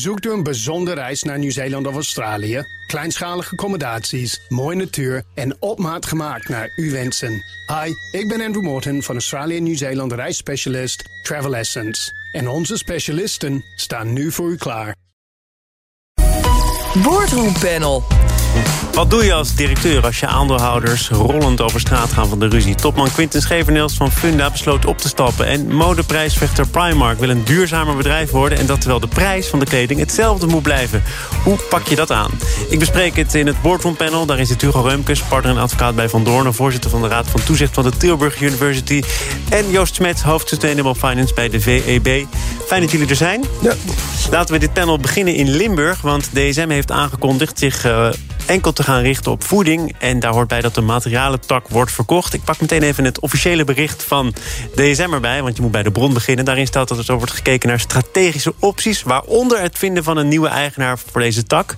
Zoekt u een bijzondere reis naar Nieuw-Zeeland of Australië? Kleinschalige accommodaties, mooie natuur en op maat gemaakt naar uw wensen. Hi, ik ben Andrew Morton van Australië Nieuw-Zeeland reisspecialist Travel Essence. En onze specialisten staan nu voor u klaar. Boardroom Panel. Wat doe je als directeur als je aandeelhouders rollend over straat gaan van de ruzie? Topman Quinten Schevenels van Funda besloot op te stappen... en modeprijsvechter Primark wil een duurzamer bedrijf worden... en dat terwijl de prijs van de kleding hetzelfde moet blijven. Hoe pak je dat aan? Ik bespreek het in het Boardroom Panel. Daarin zit Hugo Reumkes, partner en advocaat bij Van Doornen... voorzitter van de Raad van Toezicht van de Tilburg University... en Joost Smet, hoofd Sustainable Finance bij de VEB. Fijn dat jullie er zijn. Ja. Laten we dit panel beginnen in Limburg... want DSM heeft aangekondigd zich... Uh, enkel te gaan richten op voeding. En daar hoort bij dat de materialentak wordt verkocht. Ik pak meteen even het officiële bericht van DSM erbij... want je moet bij de bron beginnen. Daarin staat dat er zo wordt gekeken naar strategische opties... waaronder het vinden van een nieuwe eigenaar voor deze tak.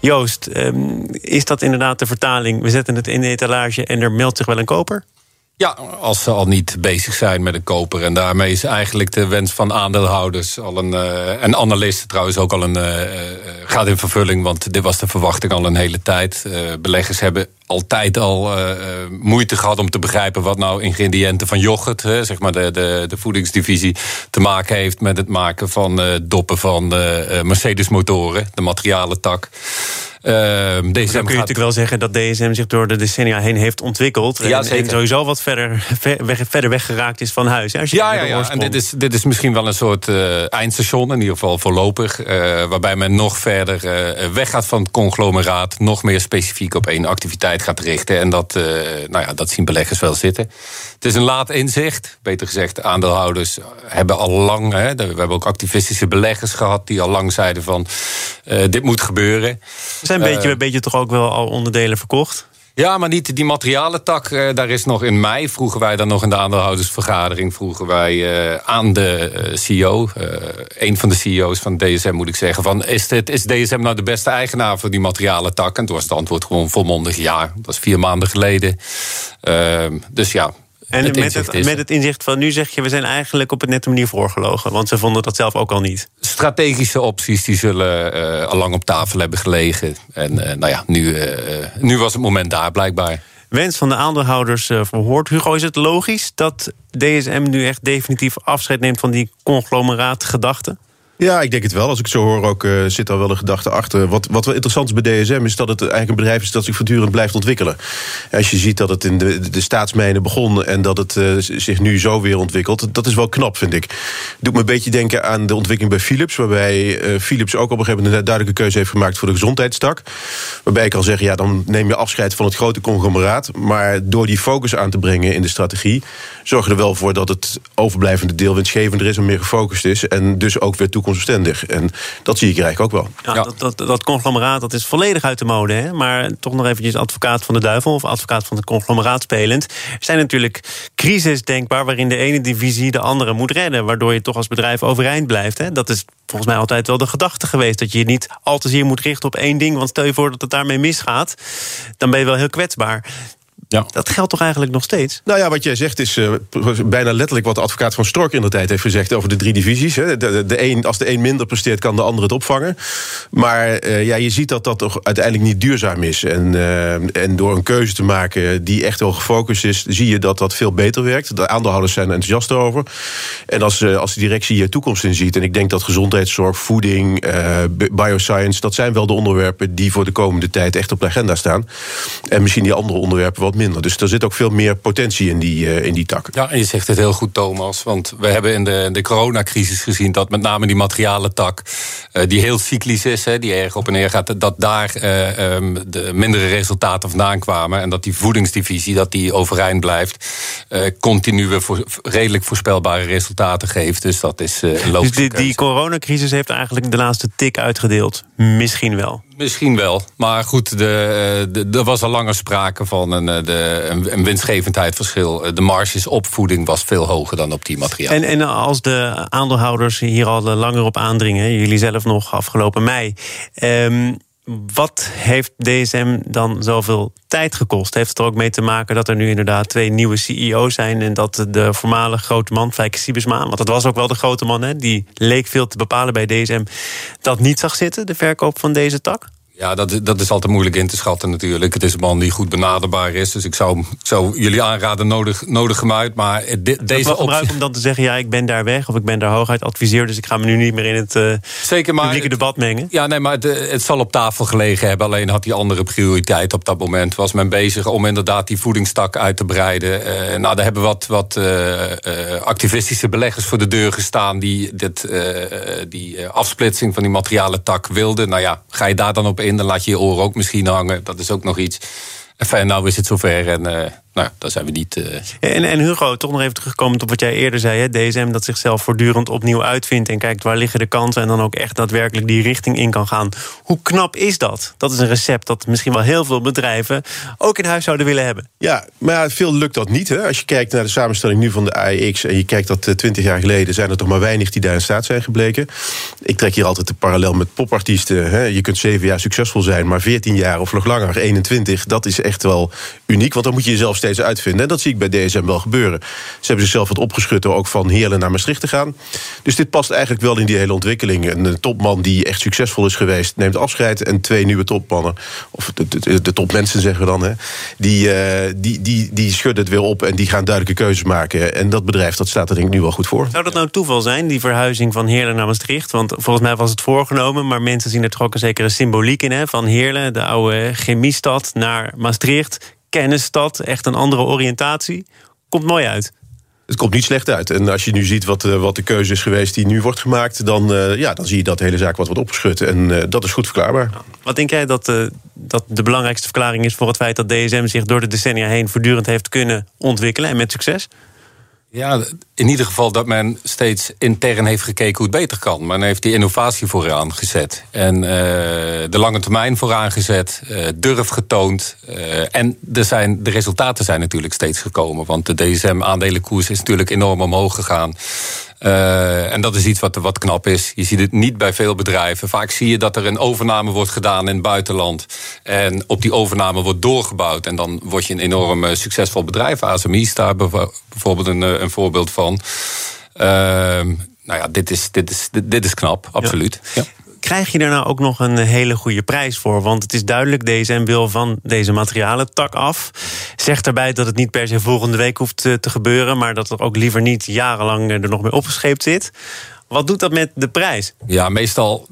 Joost, um, is dat inderdaad de vertaling? We zetten het in de etalage en er meldt zich wel een koper? Ja, als ze al niet bezig zijn met een koper. En daarmee is eigenlijk de wens van aandeelhouders al een, uh, en analisten trouwens ook al een uh, gaat in vervulling. Want dit was de verwachting al een hele tijd. Beleggers hebben altijd al moeite gehad om te begrijpen wat nou ingrediënten van yoghurt, hè, zeg maar de, de, de voedingsdivisie, te maken heeft met het maken van doppen van Mercedes motoren, de materialentak. DSM dan kun je gaat... natuurlijk wel zeggen dat DSM zich door de decennia heen heeft ontwikkeld. Ja, en, en, sowieso wat verder, ver, weg, verder weggeraakt is van huis. Als je ja, ja, ja. en dit is, dit is misschien wel een soort uh, eindstation, in ieder geval voorlopig. Uh, waarbij men nog verder weggaat van het conglomeraat. Nog meer specifiek op één activiteit gaat richten. En dat, nou ja, dat zien beleggers wel zitten. Het is een laat inzicht. Beter gezegd, aandeelhouders hebben al lang... Hè, we hebben ook activistische beleggers gehad... die al lang zeiden van, dit moet gebeuren. Zijn een beetje, een beetje toch ook wel al onderdelen verkocht? Ja, maar niet die materialentak. Uh, daar is nog in mei, vroegen wij dan nog in de aandeelhoudersvergadering... vroegen wij uh, aan de CEO, een van de CEO's van DSM moet ik zeggen... van is, dit, is DSM nou de beste eigenaar voor die materialentak? En toen was het antwoord gewoon volmondig ja. Dat was vier maanden geleden. Ehm, dus ja, en het met, het, met het inzicht van nu zeg je, we zijn eigenlijk op een nette manier voorgelogen. Want ze vonden dat zelf ook al niet. Strategische opties die zullen uh, al lang op tafel hebben gelegen. En uh, nou ja, nu, uh, nu was het moment daar blijkbaar. Wens van de aandeelhouders verhoord. Hugo, is het logisch dat DSM nu echt definitief afscheid neemt van die conglomeraatgedachte? Ja, ik denk het wel. Als ik zo hoor, ook, uh, zit daar wel een gedachte achter. Wat, wat wel interessant is bij DSM, is dat het eigenlijk een bedrijf is dat zich voortdurend blijft ontwikkelen. Als je ziet dat het in de, de staatsmijnen begon en dat het uh, zich nu zo weer ontwikkelt, dat is wel knap, vind ik. Doet me een beetje denken aan de ontwikkeling bij Philips, waarbij uh, Philips ook op een gegeven moment een duidelijke keuze heeft gemaakt voor de gezondheidstak. Waarbij ik kan zeggen, ja, dan neem je afscheid van het grote conglomeraat. Maar door die focus aan te brengen in de strategie, zorg er wel voor dat het overblijvende deel winstgevender is en meer gefocust is. En dus ook weer toekomst toekomstbestendig. En dat zie ik eigenlijk ook wel. Ja, ja. Dat, dat, dat, conglomeraat dat is volledig uit de mode. Hè? Maar toch nog eventjes advocaat van de duivel... of advocaat van het conglomeraat spelend. Er zijn natuurlijk crisis denkbaar... waarin de ene divisie de andere moet redden... waardoor je toch als bedrijf overeind blijft. Hè? Dat is volgens mij altijd wel de gedachte geweest... dat je je niet al te zeer moet richten op één ding... want stel je voor dat het daarmee misgaat... dan ben je wel heel kwetsbaar. Ja. Dat geldt toch eigenlijk nog steeds? Nou ja, wat jij zegt is uh, bijna letterlijk wat de advocaat van Stork in de tijd heeft gezegd over de drie divisies. Hè. De, de, de een, als de een minder presteert, kan de ander het opvangen. Maar uh, ja, je ziet dat dat toch uiteindelijk niet duurzaam is. En, uh, en door een keuze te maken die echt wel gefocust is, zie je dat dat veel beter werkt. De aandeelhouders zijn er enthousiast over. En als, als de directie hier toekomst in ziet, en ik denk dat gezondheidszorg, voeding, bioscience, dat zijn wel de onderwerpen die voor de komende tijd echt op de agenda staan. En misschien die andere onderwerpen wat minder. Dus er zit ook veel meer potentie in die, uh, in die tak. Ja, en je zegt het heel goed, Thomas. Want we hebben in de, de coronacrisis gezien dat met name die materialentak, uh, die heel cyclisch is, hè, die erg op en neer gaat, dat daar uh, um, de mindere resultaten vandaan kwamen. En dat die voedingsdivisie, dat die overeind blijft, continue voor, redelijk voorspelbare resultaten geeft. Dus dat is een logische Dus die, die coronacrisis heeft eigenlijk de laatste tik uitgedeeld? Misschien wel. Misschien wel. Maar goed, er was al langer sprake van een, de, een, een winstgevendheidsverschil. De marges opvoeding was veel hoger dan op die materialen. En, en als de aandeelhouders hier al langer op aandringen, jullie zelf nog afgelopen mei. Um, wat heeft DSM dan zoveel tijd gekost? Heeft het er ook mee te maken dat er nu inderdaad twee nieuwe CEO's zijn... en dat de voormalige grote man, Fijke Siebesma... want dat was ook wel de grote man, hè, die leek veel te bepalen bij DSM... dat niet zag zitten, de verkoop van deze tak? Ja, dat, dat is altijd moeilijk in te schatten natuurlijk. Het is een man die goed benaderbaar is. Dus ik zou, ik zou jullie aanraden, nodig, nodig hem uit. Maar de, deze optie... gebruik om dan te zeggen, ja, ik ben daar weg... of ik ben daar hooguit adviseer... dus ik ga me nu niet meer in het uh, Zeker, maar, publieke debat mengen. Ja, nee, maar het, het, zal op tafel gelegen hebben. Alleen had hij andere prioriteit op dat moment. Was men bezig om inderdaad die voedingstak uit te breiden. Uh, nou, daar hebben wat, wat uh, activistische beleggers voor de deur gestaan... die dit, die afsplitsing van die materialen tak wilden. Nou ja, ga je daar dan op in, dan laat je je oren ook misschien hangen. Dat is ook nog iets. En nou is het zover en uh, nou, daar zijn we niet. Uh... En, en Hugo, toch nog even terugkomen op wat jij eerder zei. Hè? DSM dat zichzelf voortdurend opnieuw uitvindt en kijkt waar liggen de kansen en dan ook echt daadwerkelijk die richting in kan gaan. Hoe knap is dat? Dat is een recept dat misschien wel heel veel bedrijven ook in huis zouden willen hebben. Ja, maar ja, veel lukt dat niet. Hè? Als je kijkt naar de samenstelling nu van de AEX en je kijkt dat 20 eh, jaar geleden zijn er toch maar weinig die daar in staat zijn gebleken. Ik trek hier altijd de parallel met popartiesten. Hè? Je kunt zeven jaar succesvol zijn, maar 14 jaar of nog langer, 21, dat is echt wel uniek. Want dan moet je jezelf steeds uitvinden. En dat zie ik bij DSM wel gebeuren. Ze hebben zichzelf wat opgeschud ook van Heerlen naar Maastricht te gaan. Dus dit past eigenlijk wel in die hele ontwikkeling. Een topman die echt succesvol is geweest, neemt afscheid. En twee nieuwe topmannen, of de, de, topmensen zeggen we dan, hè, die, uh, die, die, die schudden het weer op en die gaan duidelijke keuzes maken. En dat bedrijf dat staat er denk ik nu wel goed voor. Zou dat nou toeval zijn, die verhuizing van Heerlen naar Maastricht? Want volgens mij was het voorgenomen, maar mensen zien er toch ook een zekere symboliek in. Hè? Van Heerlen, de oude chemiestad, naar Maastricht kennisstad, echt een andere oriëntatie. Komt mooi uit. Het komt niet slecht uit. En als je nu ziet wat, uh, wat de keuze is geweest die nu wordt gemaakt, dan, uh, ja, dan zie je dat de hele zaak wat wordt opgeschud. En uh, dat is goed verklaarbaar. Wat denk jij dat, dat de belangrijkste verklaring is voor het feit dat DSM zich door de decennia heen voortdurend heeft kunnen ontwikkelen en met succes? Ja, in ieder geval dat men steeds intern heeft gekeken hoe het beter kan. Men heeft die innovatie vooraan gezet. En uh, de lange termijn vooraan gezet. Uh, durf getoond. Uh, en er zijn, de resultaten zijn natuurlijk steeds gekomen. Want de DSM-aandelenkoers is natuurlijk enorm omhoog gegaan. Uh, en dat is iets wat, wat knap is. Je ziet het niet bij veel bedrijven. Vaak zie je dat er een overname wordt gedaan in het buitenland. En op die overname wordt doorgebouwd. En dan word je een enorm uh, succesvol bedrijf. ASMI is daar bijvoorbeeld een, uh, een voorbeeld van. Uh, nou ja, dit is, dit is, dit, dit is knap, absoluut. Ja. ja krijg je er nou ook nog een hele goede prijs voor? Want het is duidelijk, DSM wil van deze materialen tak af. Zegt daarbij dat het niet per se volgende week hoeft te, te gebeuren... maar dat er ook liever niet jarenlang er nog mee opgescheept zit. Wat doet dat met de prijs? Ja, meestal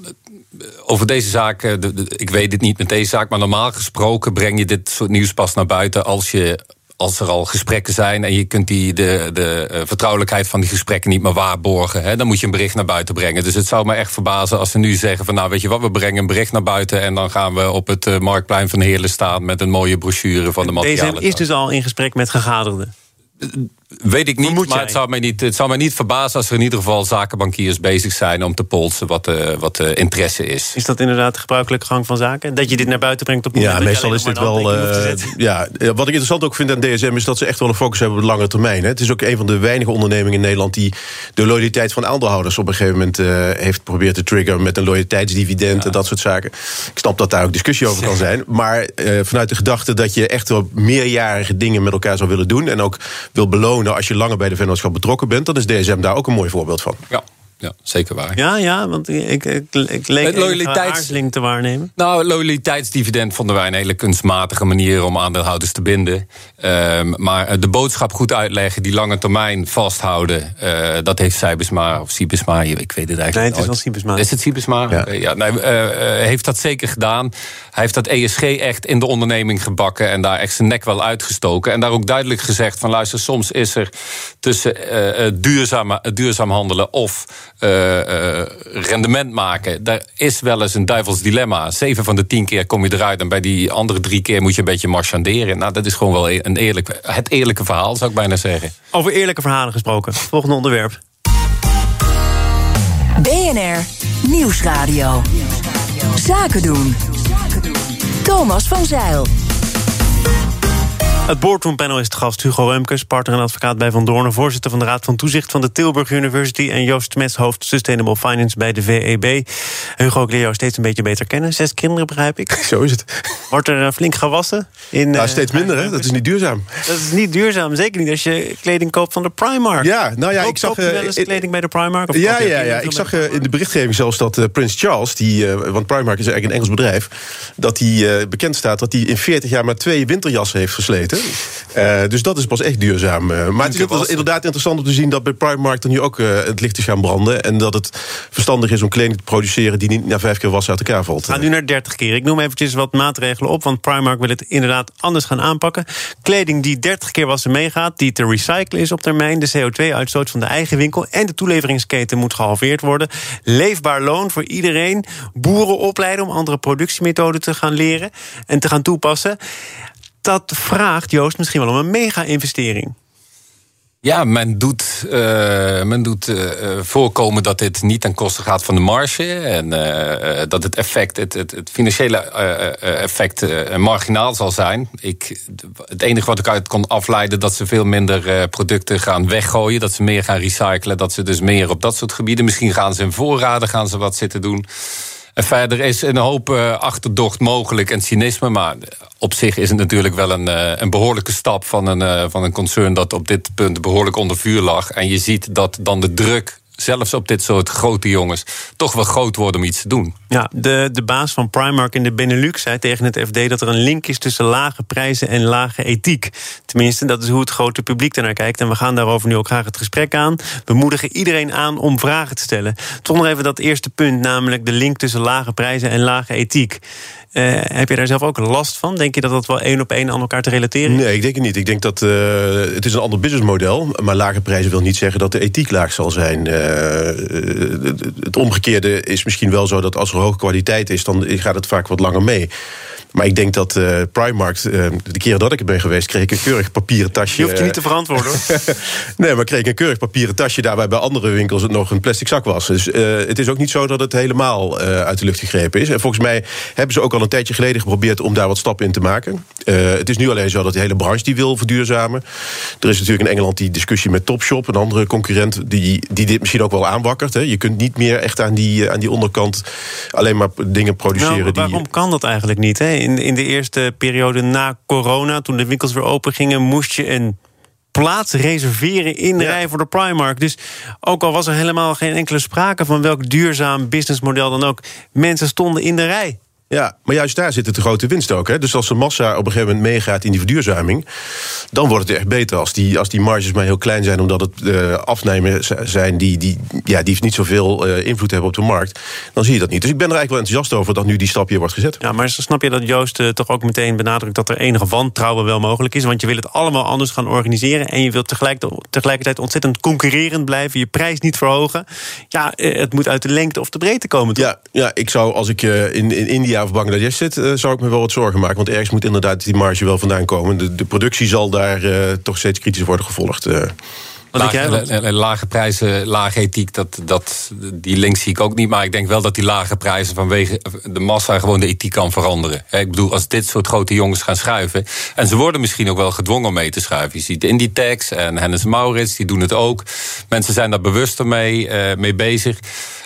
over deze zaak, ik weet het niet met deze zaak, maar normaal gesproken breng je dit soort nieuws pas naar buiten als je als er al gesprekken zijn en je kunt die, de, de uh, vertrouwelijkheid van die gesprekken niet meer waarborgen, hè, dan moet je een bericht naar buiten brengen. Dus het zou me echt verbazen als ze nu zeggen van nou weet je wat, we brengen een bericht naar buiten en dan gaan we op het uh, Marktplein van Heerlen staan met een mooie brochure van de materialen. Deze is dus al in gesprek met gegadigden. Weet ik niet, maar het zou, mij niet, het zou mij niet verbazen als er in ieder geval zakenbankiers bezig zijn om te polsen wat, uh, wat de interesse is. Is dat inderdaad de gebruikelijke gang van zaken? Dat je dit naar buiten brengt op Ja, meestal is dit wel. Uh, ja, wat ik interessant ook vind aan DSM is dat ze echt wel een focus hebben op de lange termijn. Hè. Het is ook een van de weinige ondernemingen in Nederland die de loyaliteit van aandeelhouders op een gegeven moment uh, heeft geprobeerd te triggeren met een loyaliteitsdividend ja. en dat soort zaken. Ik snap dat daar ook discussie over kan zijn. Maar vanuit de gedachte dat je echt wel meerjarige dingen met elkaar zou willen doen en ook wil belonen nou, als je langer bij de vennootschap betrokken bent, dan is DSM daar ook een mooi voorbeeld van. Ja. Ja, zeker waar. Ja, ja, want ik, ik, ik leek het loyaliteits... te waarnemen. Nou, loyaliteitsdividend vonden wij een hele kunstmatige manier om aandeelhouders te binden. Um, maar de boodschap goed uitleggen, die lange termijn vasthouden, uh, dat heeft Cybisma of Cibisma, ik weet het eigenlijk Nee, het is wel Cibisma. Is het Cibisma? Ja. ja nee, uh, heeft dat zeker gedaan. Hij heeft dat ESG echt in de onderneming gebakken en daar echt zijn nek wel uitgestoken. En daar ook duidelijk gezegd van luister, soms is er tussen uh, duurzaam, duurzaam handelen of uh, uh, rendement maken. Daar is wel eens een duivels dilemma. Zeven van de tien keer kom je eruit en bij die andere drie keer moet je een beetje marchanderen. Nou, dat is gewoon wel een eerlijk, het eerlijke verhaal, zou ik bijna zeggen. Over eerlijke verhalen gesproken. Volgende onderwerp. BNR Nieuwsradio. Zaken doen. Thomas van Zeil. Het boardroompanel is te gast Hugo Remkes, partner en advocaat bij Van Doornen... voorzitter van de Raad van Toezicht van de Tilburg University... en Joost Smets, hoofd Sustainable Finance bij de VEB. Hugo, ik leer jou steeds een beetje beter kennen. Zes kinderen, begrijp ik. Zo is het. Wordt er eh, flink gewassen? In, Nou, eh, steeds minder, hè? Dat is niet duurzaam. Dat is niet duurzaam, zeker niet als je kleding koopt van de Primark. Ja, nou ja, Koop- ik zag... koop je wel eh, eens in- kleding bij de Primark? Of Ja, ja, ja. Ik zag eh, in de berichtgeving zelfs dat eh, Prins Charles, die, want Primark is eigenlijk een Engels bedrijf, dat hij bekend staat dat hij in 40 jaar maar twee winterjassen heeft Eh, dus dat is pas echt duurzaam. eh. maar het is ook inderdaad interessant om te zien dat bij Primark er nu ook eh, het licht is gaan branden. En dat het verstandig is om kleding te produceren die niet na vijf keer wassen uit elkaar valt. Gaan nu naar 30 keer. Ik noem eventjes wat maatregelen op, want Primark wil het inderdaad anders gaan aanpakken. Kleding die 30 keer wassen meegaat, die te recyclen is op termijn. De CO2-uitstoot van de eigen winkel en de toeleveringsketen moet gehalveerd worden. Leefbaar loon voor iedereen. Boeren opleiden om andere productiemethoden te gaan leren en te gaan toepassen. Dat vraagt Joost misschien wel om een mega-investering. Ja, men doet, eh, men doet eh, eh, voorkomen dat dit niet ten koste gaat van de marge. En dat het effect, het, het, het financiële effect marginaal zal zijn. Ik, het enige wat ik uit kon afleiden, dat ze veel minder producten gaan weggooien. Dat ze meer gaan recyclen. Dat ze dus meer op dat soort gebieden. Misschien gaan ze in voorraden gaan ze wat zitten doen. Verder is een hoop eh, achterdocht mogelijk en cynisme. Maar op zich is het natuurlijk wel een, eh, een behoorlijke stap van een, eh, van een concern dat op dit punt behoorlijk onder vuur lag. En je ziet dat dan de druk, zelfs op dit soort grote jongens, toch wel groot wordt om iets te doen. Ja, de, de baas van Primark in de Benelux zei tegen het FD dat er een link is tussen lage prijzen en lage ethiek. Tenminste, dat is hoe het grote publiek ernaar kijkt. En we gaan daarover nu ook graag het gesprek aan. We moedigen iedereen aan om vragen te stellen. Toch nog even dat eerste punt, namelijk de link tussen lage prijzen en lage ethiek. Eh, heb je daar zelf ook last van? Denk je dat dat wel één op één aan elkaar te relateren is? Nee, ik denk het niet. Ik denk dat eh, het is een ander businessmodel. Maar lage prijzen wil niet zeggen dat de ethiek laag zal zijn. Eh, het omgekeerde is misschien wel zo dat als er hoge kwaliteit is, dan gaat het vaak wat langer mee. Maar ik denk dat eh Primark, eh, de keren dat ik er ben geweest, kreeg ik een keurig papieren tasje. Je hoeft je niet te verantwoorden. hoor. nee, maar kreeg ik een keurig papieren tasje daarbij bij andere winkels het nog een plastic zak was. Dus eh, het is ook niet zo dat het helemaal eh, uit de lucht gegrepen is. En volgens mij hebben ze ook al een tijdje geleden geprobeerd om daar wat stappen in te maken. Eh, het is nu alleen zo dat de hele branche die wil verduurzamen. Er is natuurlijk in Engeland die discussie met Topshop, een andere concurrent, die, die dit misschien ook wel aanwakkert. Hè. Je kunt niet meer echt aan die, aan die onderkant alleen maar dingen produceren Nou, die. waarom kan dat eigenlijk niet? Hè? In, in de eerste periode na corona, toen de winkels weer open gingen, moest je een plaats reserveren in de Ja. rij voor de Primark. Dus ook al was er helemaal geen enkele sprake van welk duurzaam businessmodel dan ook, mensen stonden in de rij. Ja, maar juist daar zit het de grote winst ook. Hè? Dus als de massa op een gegeven moment meegaat in die verduurzaming... dan wordt het echt beter. Als die, als die marges maar heel klein zijn... omdat het eh afnemers zijn die, die, ja, die niet zoveel eh, invloed hebben op de markt... dan zie je dat niet. Dus ik ben er eigenlijk wel enthousiast over... dat nu die stap hier wordt gezet. Ja, maar snap je dat Joost eh, toch ook meteen benadrukt dat er enige wantrouwen wel mogelijk is? Want je wil het allemaal anders gaan organiseren en je wilt tegelijk, tegelijkertijd ontzettend concurrerend blijven, je prijs niet verhogen. Ja, het moet uit de lengte of de breedte komen. toch? Ja, ja ik zou als ik in, in India of Bangladesh zit... eh, zou ik me wel wat zorgen maken. Want ergens moet inderdaad die marge wel vandaan komen. De, de productie zal daar eh, toch steeds kritisch worden gevolgd. eh. Wat denk jij? Lage, la- la- lage prijzen, lage ethiek, dat, dat, die link zie ik ook niet. Maar ik denk wel dat die lage prijzen vanwege de massa gewoon de ethiek kan veranderen. Hè, Ik bedoel, als dit soort grote jongens gaan schuiven. En ze worden misschien ook wel gedwongen om mee te schuiven. Je ziet Inditex en Hennis Maurits, die doen het ook. Mensen zijn daar bewuster mee, eh, mee bezig.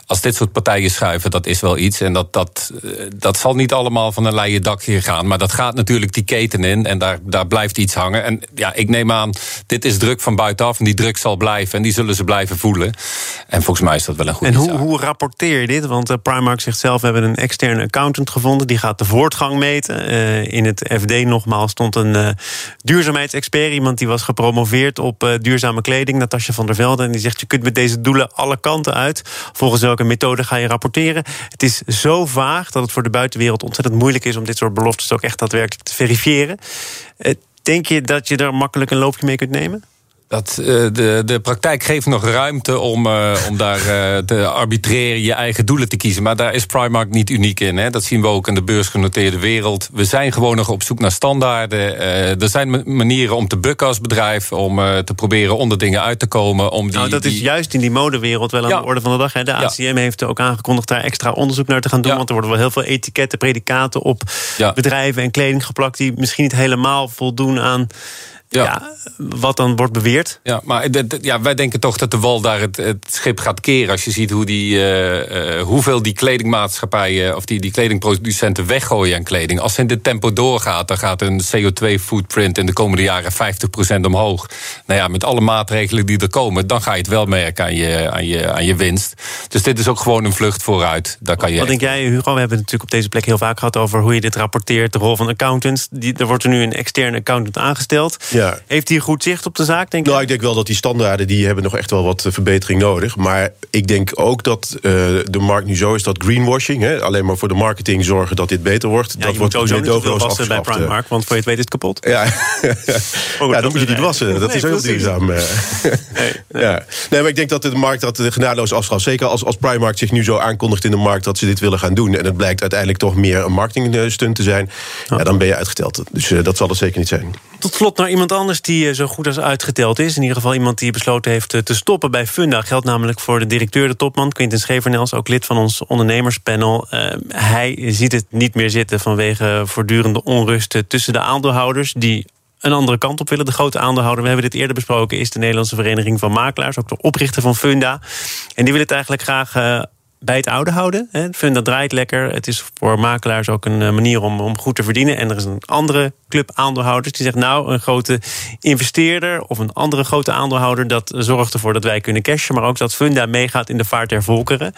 Als dit soort partijen schuiven, dat is wel iets. En dat, dat, eh, dat zal niet allemaal van een leien dakje gaan. Maar dat gaat natuurlijk die keten in. En daar, daar blijft iets hangen. En ja, ik neem aan, dit is druk van buitenaf. En die druk zal blijven. En die zullen ze blijven voelen. En volgens mij is dat wel een goede En hoe, hoe rapporteer je dit? Want eh, Primark zegt zelf, we hebben een externe accountant gevonden... die gaat de voortgang meten. Eh, in het FD nogmaals stond een duurzaamheidsexpert... iemand die was gepromoveerd op duurzame kleding, Natasja van der Velde... en die zegt, je kunt met deze doelen alle kanten uit. Volgens welke methode ga je rapporteren? Het is zo vaag dat het voor de buitenwereld ontzettend moeilijk is... om dit soort beloftes ook echt daadwerkelijk te verifiëren. Eh, denk je dat je er makkelijk een loopje mee kunt nemen? Dat, uh, de, de praktijk geeft nog ruimte om, uh, om daar uh, te arbitreren, je eigen doelen te kiezen. Maar daar is Primark niet uniek in. Hè. Dat zien we ook in de beursgenoteerde wereld. We zijn gewoon nog op zoek naar standaarden. er zijn manieren om te bukken als bedrijf, om te proberen onder dingen uit te komen. Om die, nou, dat is juist in die modewereld wel aan Ja. de orde van de dag. Hè. De ACM heeft ook aangekondigd daar extra onderzoek naar te gaan doen. Ja. Want er worden wel heel veel etiketten, predicaten op Ja. bedrijven en kleding geplakt... die misschien niet helemaal voldoen aan Ja. ja, wat dan wordt beweerd. Ja, maar ja, wij denken toch dat de wal daar het, het schip gaat keren. Als je ziet hoe die, eh, eh, hoeveel die kledingmaatschappijen of die, die kledingproducenten weggooien aan kleding. Als in dit tempo doorgaat, dan gaat een CO2-footprint in de komende jaren 50% omhoog. Nou ja, met alle maatregelen die er komen, dan ga je het wel merken aan je, aan je, aan je winst. Dus dit is ook gewoon een vlucht vooruit. Daar kan je Wat denk jij, Hugo? We hebben het natuurlijk op deze plek heel vaak gehad... over hoe je dit rapporteert, de rol van accountants. Die, er wordt er nu een externe accountant aangesteld. Ja. Heeft hij goed zicht op de zaak, denk je? Nou, ik denk wel dat die standaarden die hebben nog echt wel wat eh, verbetering nodig. Maar ik denk ook dat eh, de markt nu zo is dat greenwashing, hè, alleen maar voor de marketing zorgen dat dit beter wordt. ja, dat je wordt moet sowieso niet te veel wassen bij. Primark... want voor je het weet is het kapot. Ja, ja dat dan moet je niet wassen. Dat is Nee, heel duurzaam. eh. Ja. Nee, maar ik denk dat de markt dat eh, genadeloos afschaft. Zeker als, als Primark zich nu zo aankondigt in de markt dat ze dit willen gaan doen. En het blijkt uiteindelijk toch meer een marketingstunt te zijn. Ja, dan ben je uitgeteld. Dus dat zal het zeker niet zijn. Tot slot naar iemand anders die eh, zo goed als uitgeteld is. In ieder geval iemand die besloten heeft eh, te stoppen bij Funda. Geldt namelijk voor de directeur, de topman, Quinten Schevernels... ook lid van ons ondernemerspanel. Eh, hij ziet het niet meer zitten vanwege voortdurende onrust... tussen de aandeelhouders die een andere kant op willen. De grote aandeelhouder, we hebben dit eerder besproken... is de Nederlandse Vereniging van Makelaars, ook de oprichter van Funda. En die willen het eigenlijk graag... bij het oude houden. Hè. Funda draait lekker. Het is voor makelaars ook een eh, manier om, om goed te verdienen. En er is een andere club aandeelhouders die zegt... nou, een grote investeerder of een andere grote aandeelhouder... dat zorgt ervoor dat wij kunnen cashen... maar ook dat Funda meegaat in de vaart der volkeren.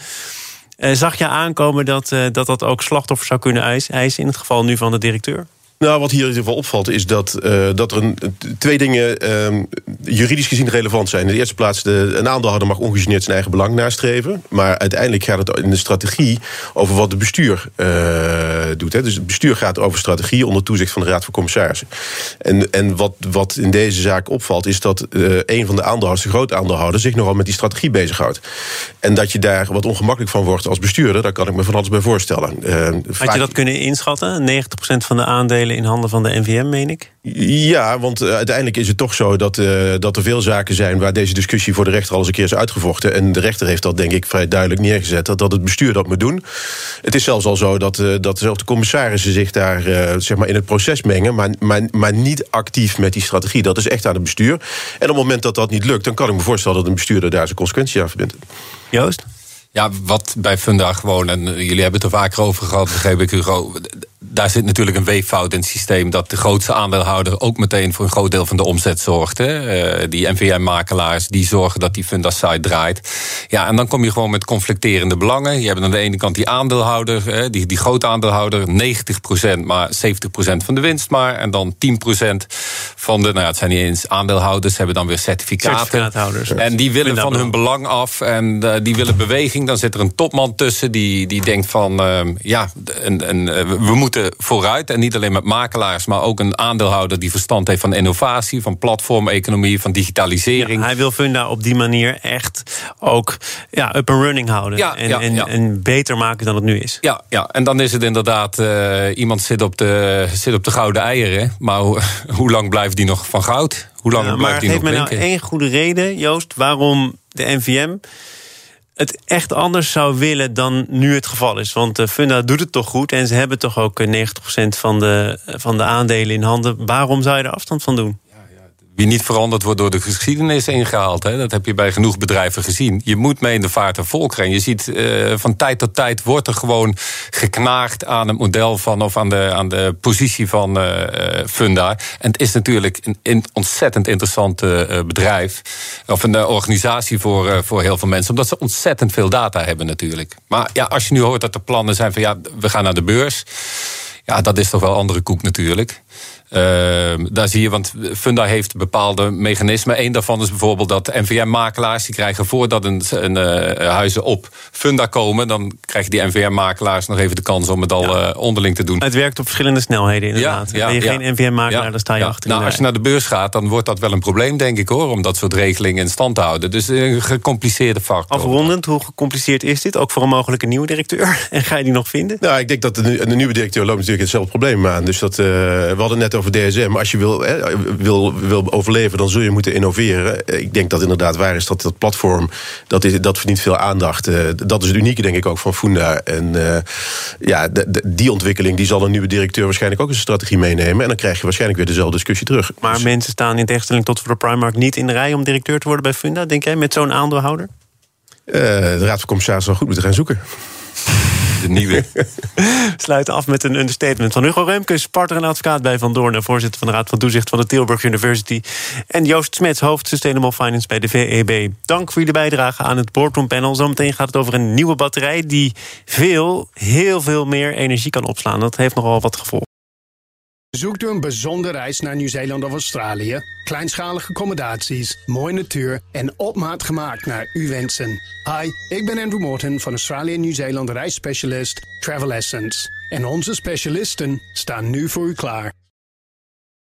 Eh, zag je aankomen dat, eh, dat dat ook slachtoffers zou kunnen eis- eisen... in het geval nu van de directeur? Nou, wat hier in ieder geval opvalt, is dat, eh, dat er een, twee dingen ehm, juridisch gezien relevant zijn. In de eerste plaats, de, een aandeelhouder mag ongegeneerd zijn eigen belang nastreven. Maar uiteindelijk gaat het in de strategie over wat het bestuur eh, doet. Hè. Dus het bestuur gaat over strategie onder toezicht van de Raad van Commissarissen. En, en wat, wat in deze zaak opvalt, is dat eh, een van de aandeelhouders, de grote aandeelhouder, zich nogal met die strategie bezighoudt. En dat je daar wat ongemakkelijk van wordt als bestuurder, daar kan ik me van alles bij voorstellen. Eh, Had je dat kunnen inschatten? 90% van de aandelen in handen van de NVM, meen ik? Ja, want eh, uiteindelijk is het toch zo dat, eh, dat er veel zaken zijn waar deze discussie voor de rechter al eens een keer is uitgevochten. En de rechter heeft dat denk ik vrij duidelijk neergezet, dat, dat het bestuur dat moet doen. Het is zelfs al zo dat, eh, dat zelfs de commissarissen zich daar eh, zeg maar in het proces mengen, maar, maar, maar niet actief met die strategie. Dat is echt aan het bestuur. En op het moment dat dat niet lukt, dan kan ik me voorstellen dat een bestuurder daar zijn consequenties aan verbindt. Joost? Ja, wat bij Funda gewoon, en jullie hebben het er vaker over gehad, begreep ik Hugo. Daar zit natuurlijk een weeffout in het systeem dat de grootste aandeelhouder ook meteen voor een groot deel van de omzet zorgt. Hè. Eh, die NVM-makelaars die zorgen dat die Funda-site draait. Ja, en dan kom je gewoon met conflicterende belangen. Je hebt aan de ene kant die aandeelhouder, hè, die, die grote aandeelhouder, 90%, maar 70% van de winst maar. En dan 10% van de, nou ja, het zijn niet eens aandeelhouders, hebben dan weer certificaten. En die willen van hun belang af en eh, die willen beweging. Dan zit er een topman tussen die, die denkt van... ehm, ja, een, een, eh, we moeten vooruit. En niet alleen met makelaars, maar ook een aandeelhouder... die verstand heeft van innovatie, van platformeconomie, van digitalisering. Ja, hij wil Funda op die manier echt ook ja, up and running houden. Ja, en, ja, en, en beter maken dan het nu is. Ja, ja, en dan is het inderdaad, eh, iemand zit op, de, zit op de gouden eieren. Maar hoe, hoe lang blijft die nog van goud? Hoe lang blijft maar die nog me nou blinken? één goede reden, Joost, waarom de NVM het echt anders zou willen dan nu het geval is. Want eh, Funda doet het toch goed en ze hebben toch ook eh, 90% van de, van de aandelen in handen. Waarom zou je er afstand van doen? Wie niet veranderd wordt door de geschiedenis ingehaald. Hè? Dat heb je bij genoeg bedrijven gezien. Je moet mee in de vaart der volkeren. En je ziet eh, van tijd tot tijd wordt er gewoon geknaagd aan het model van of aan de, aan de positie van eh, Funda. En het is natuurlijk een, een ontzettend interessant bedrijf. Of een organisatie voor, voor heel veel mensen. Omdat ze ontzettend veel data hebben natuurlijk. Maar ja, als je nu hoort dat er plannen zijn van ja, we gaan naar de beurs. Ja, dat is toch wel andere koek natuurlijk. Ehm, daar zie je, want Funda heeft bepaalde mechanismen. Eén daarvan is bijvoorbeeld dat NVM-makelaars... die krijgen voordat een, een uh, huizen op Funda komen... dan krijgen die NVM-makelaars nog even de kans om het al uh, onderling te doen. Het werkt op verschillende snelheden inderdaad. Ja, ben je geen NVM-makelaar, dan sta je achter. Nou, als je naar de beurs gaat, dan wordt dat wel een probleem, denk ik hoor... om dat soort regelingen in stand te houden. Dus een gecompliceerde factor. Afrondend, hoe gecompliceerd is dit? Ook voor een mogelijke nieuwe directeur? En ga je die nog vinden? Nou, ik denk dat de, de nieuwe directeur loopt natuurlijk hetzelfde probleem aan. Dus dat, uh, we hadden net over DSM. Als je wil, hè, wil, wil overleven, dan zul je moeten innoveren. Ik denk dat inderdaad waar is dat dat platform, dat, is, dat verdient veel aandacht. Uh, dat is het unieke, denk ik, ook van Funda. En uh, ja, de, de, die ontwikkeling die zal een nieuwe directeur waarschijnlijk ook een strategie meenemen. En dan krijg je waarschijnlijk weer dezelfde discussie terug. Maar dus... mensen staan in tegenstelling tot voor de Primark niet in de rij om directeur te worden bij Funda, denk jij, met zo'n aandeelhouder? de Raad van Commissarissen zal goed moeten gaan zoeken de nieuwe. Sluiten af met een understatement van Hugo Remkes, partner en advocaat bij Van Doorn... en voorzitter van de Raad van Toezicht van de Tilburg University... en Joost Smets, hoofd Sustainable Finance bij de VEB. Dank voor jullie bijdrage aan het Boardroom Panel. Zometeen gaat het over een nieuwe batterij... die veel, heel veel meer energie kan opslaan. Dat heeft nogal wat gevolgen. Zoekt u een bijzondere reis naar Nieuw-Zeeland of Australië? Kleinschalige accommodaties, mooie natuur en op maat gemaakt naar uw wensen. Hi, ik ben Andrew Morton van Australië Nieuw-Zeeland reisspecialist Travel Essence. En onze specialisten staan nu voor u klaar.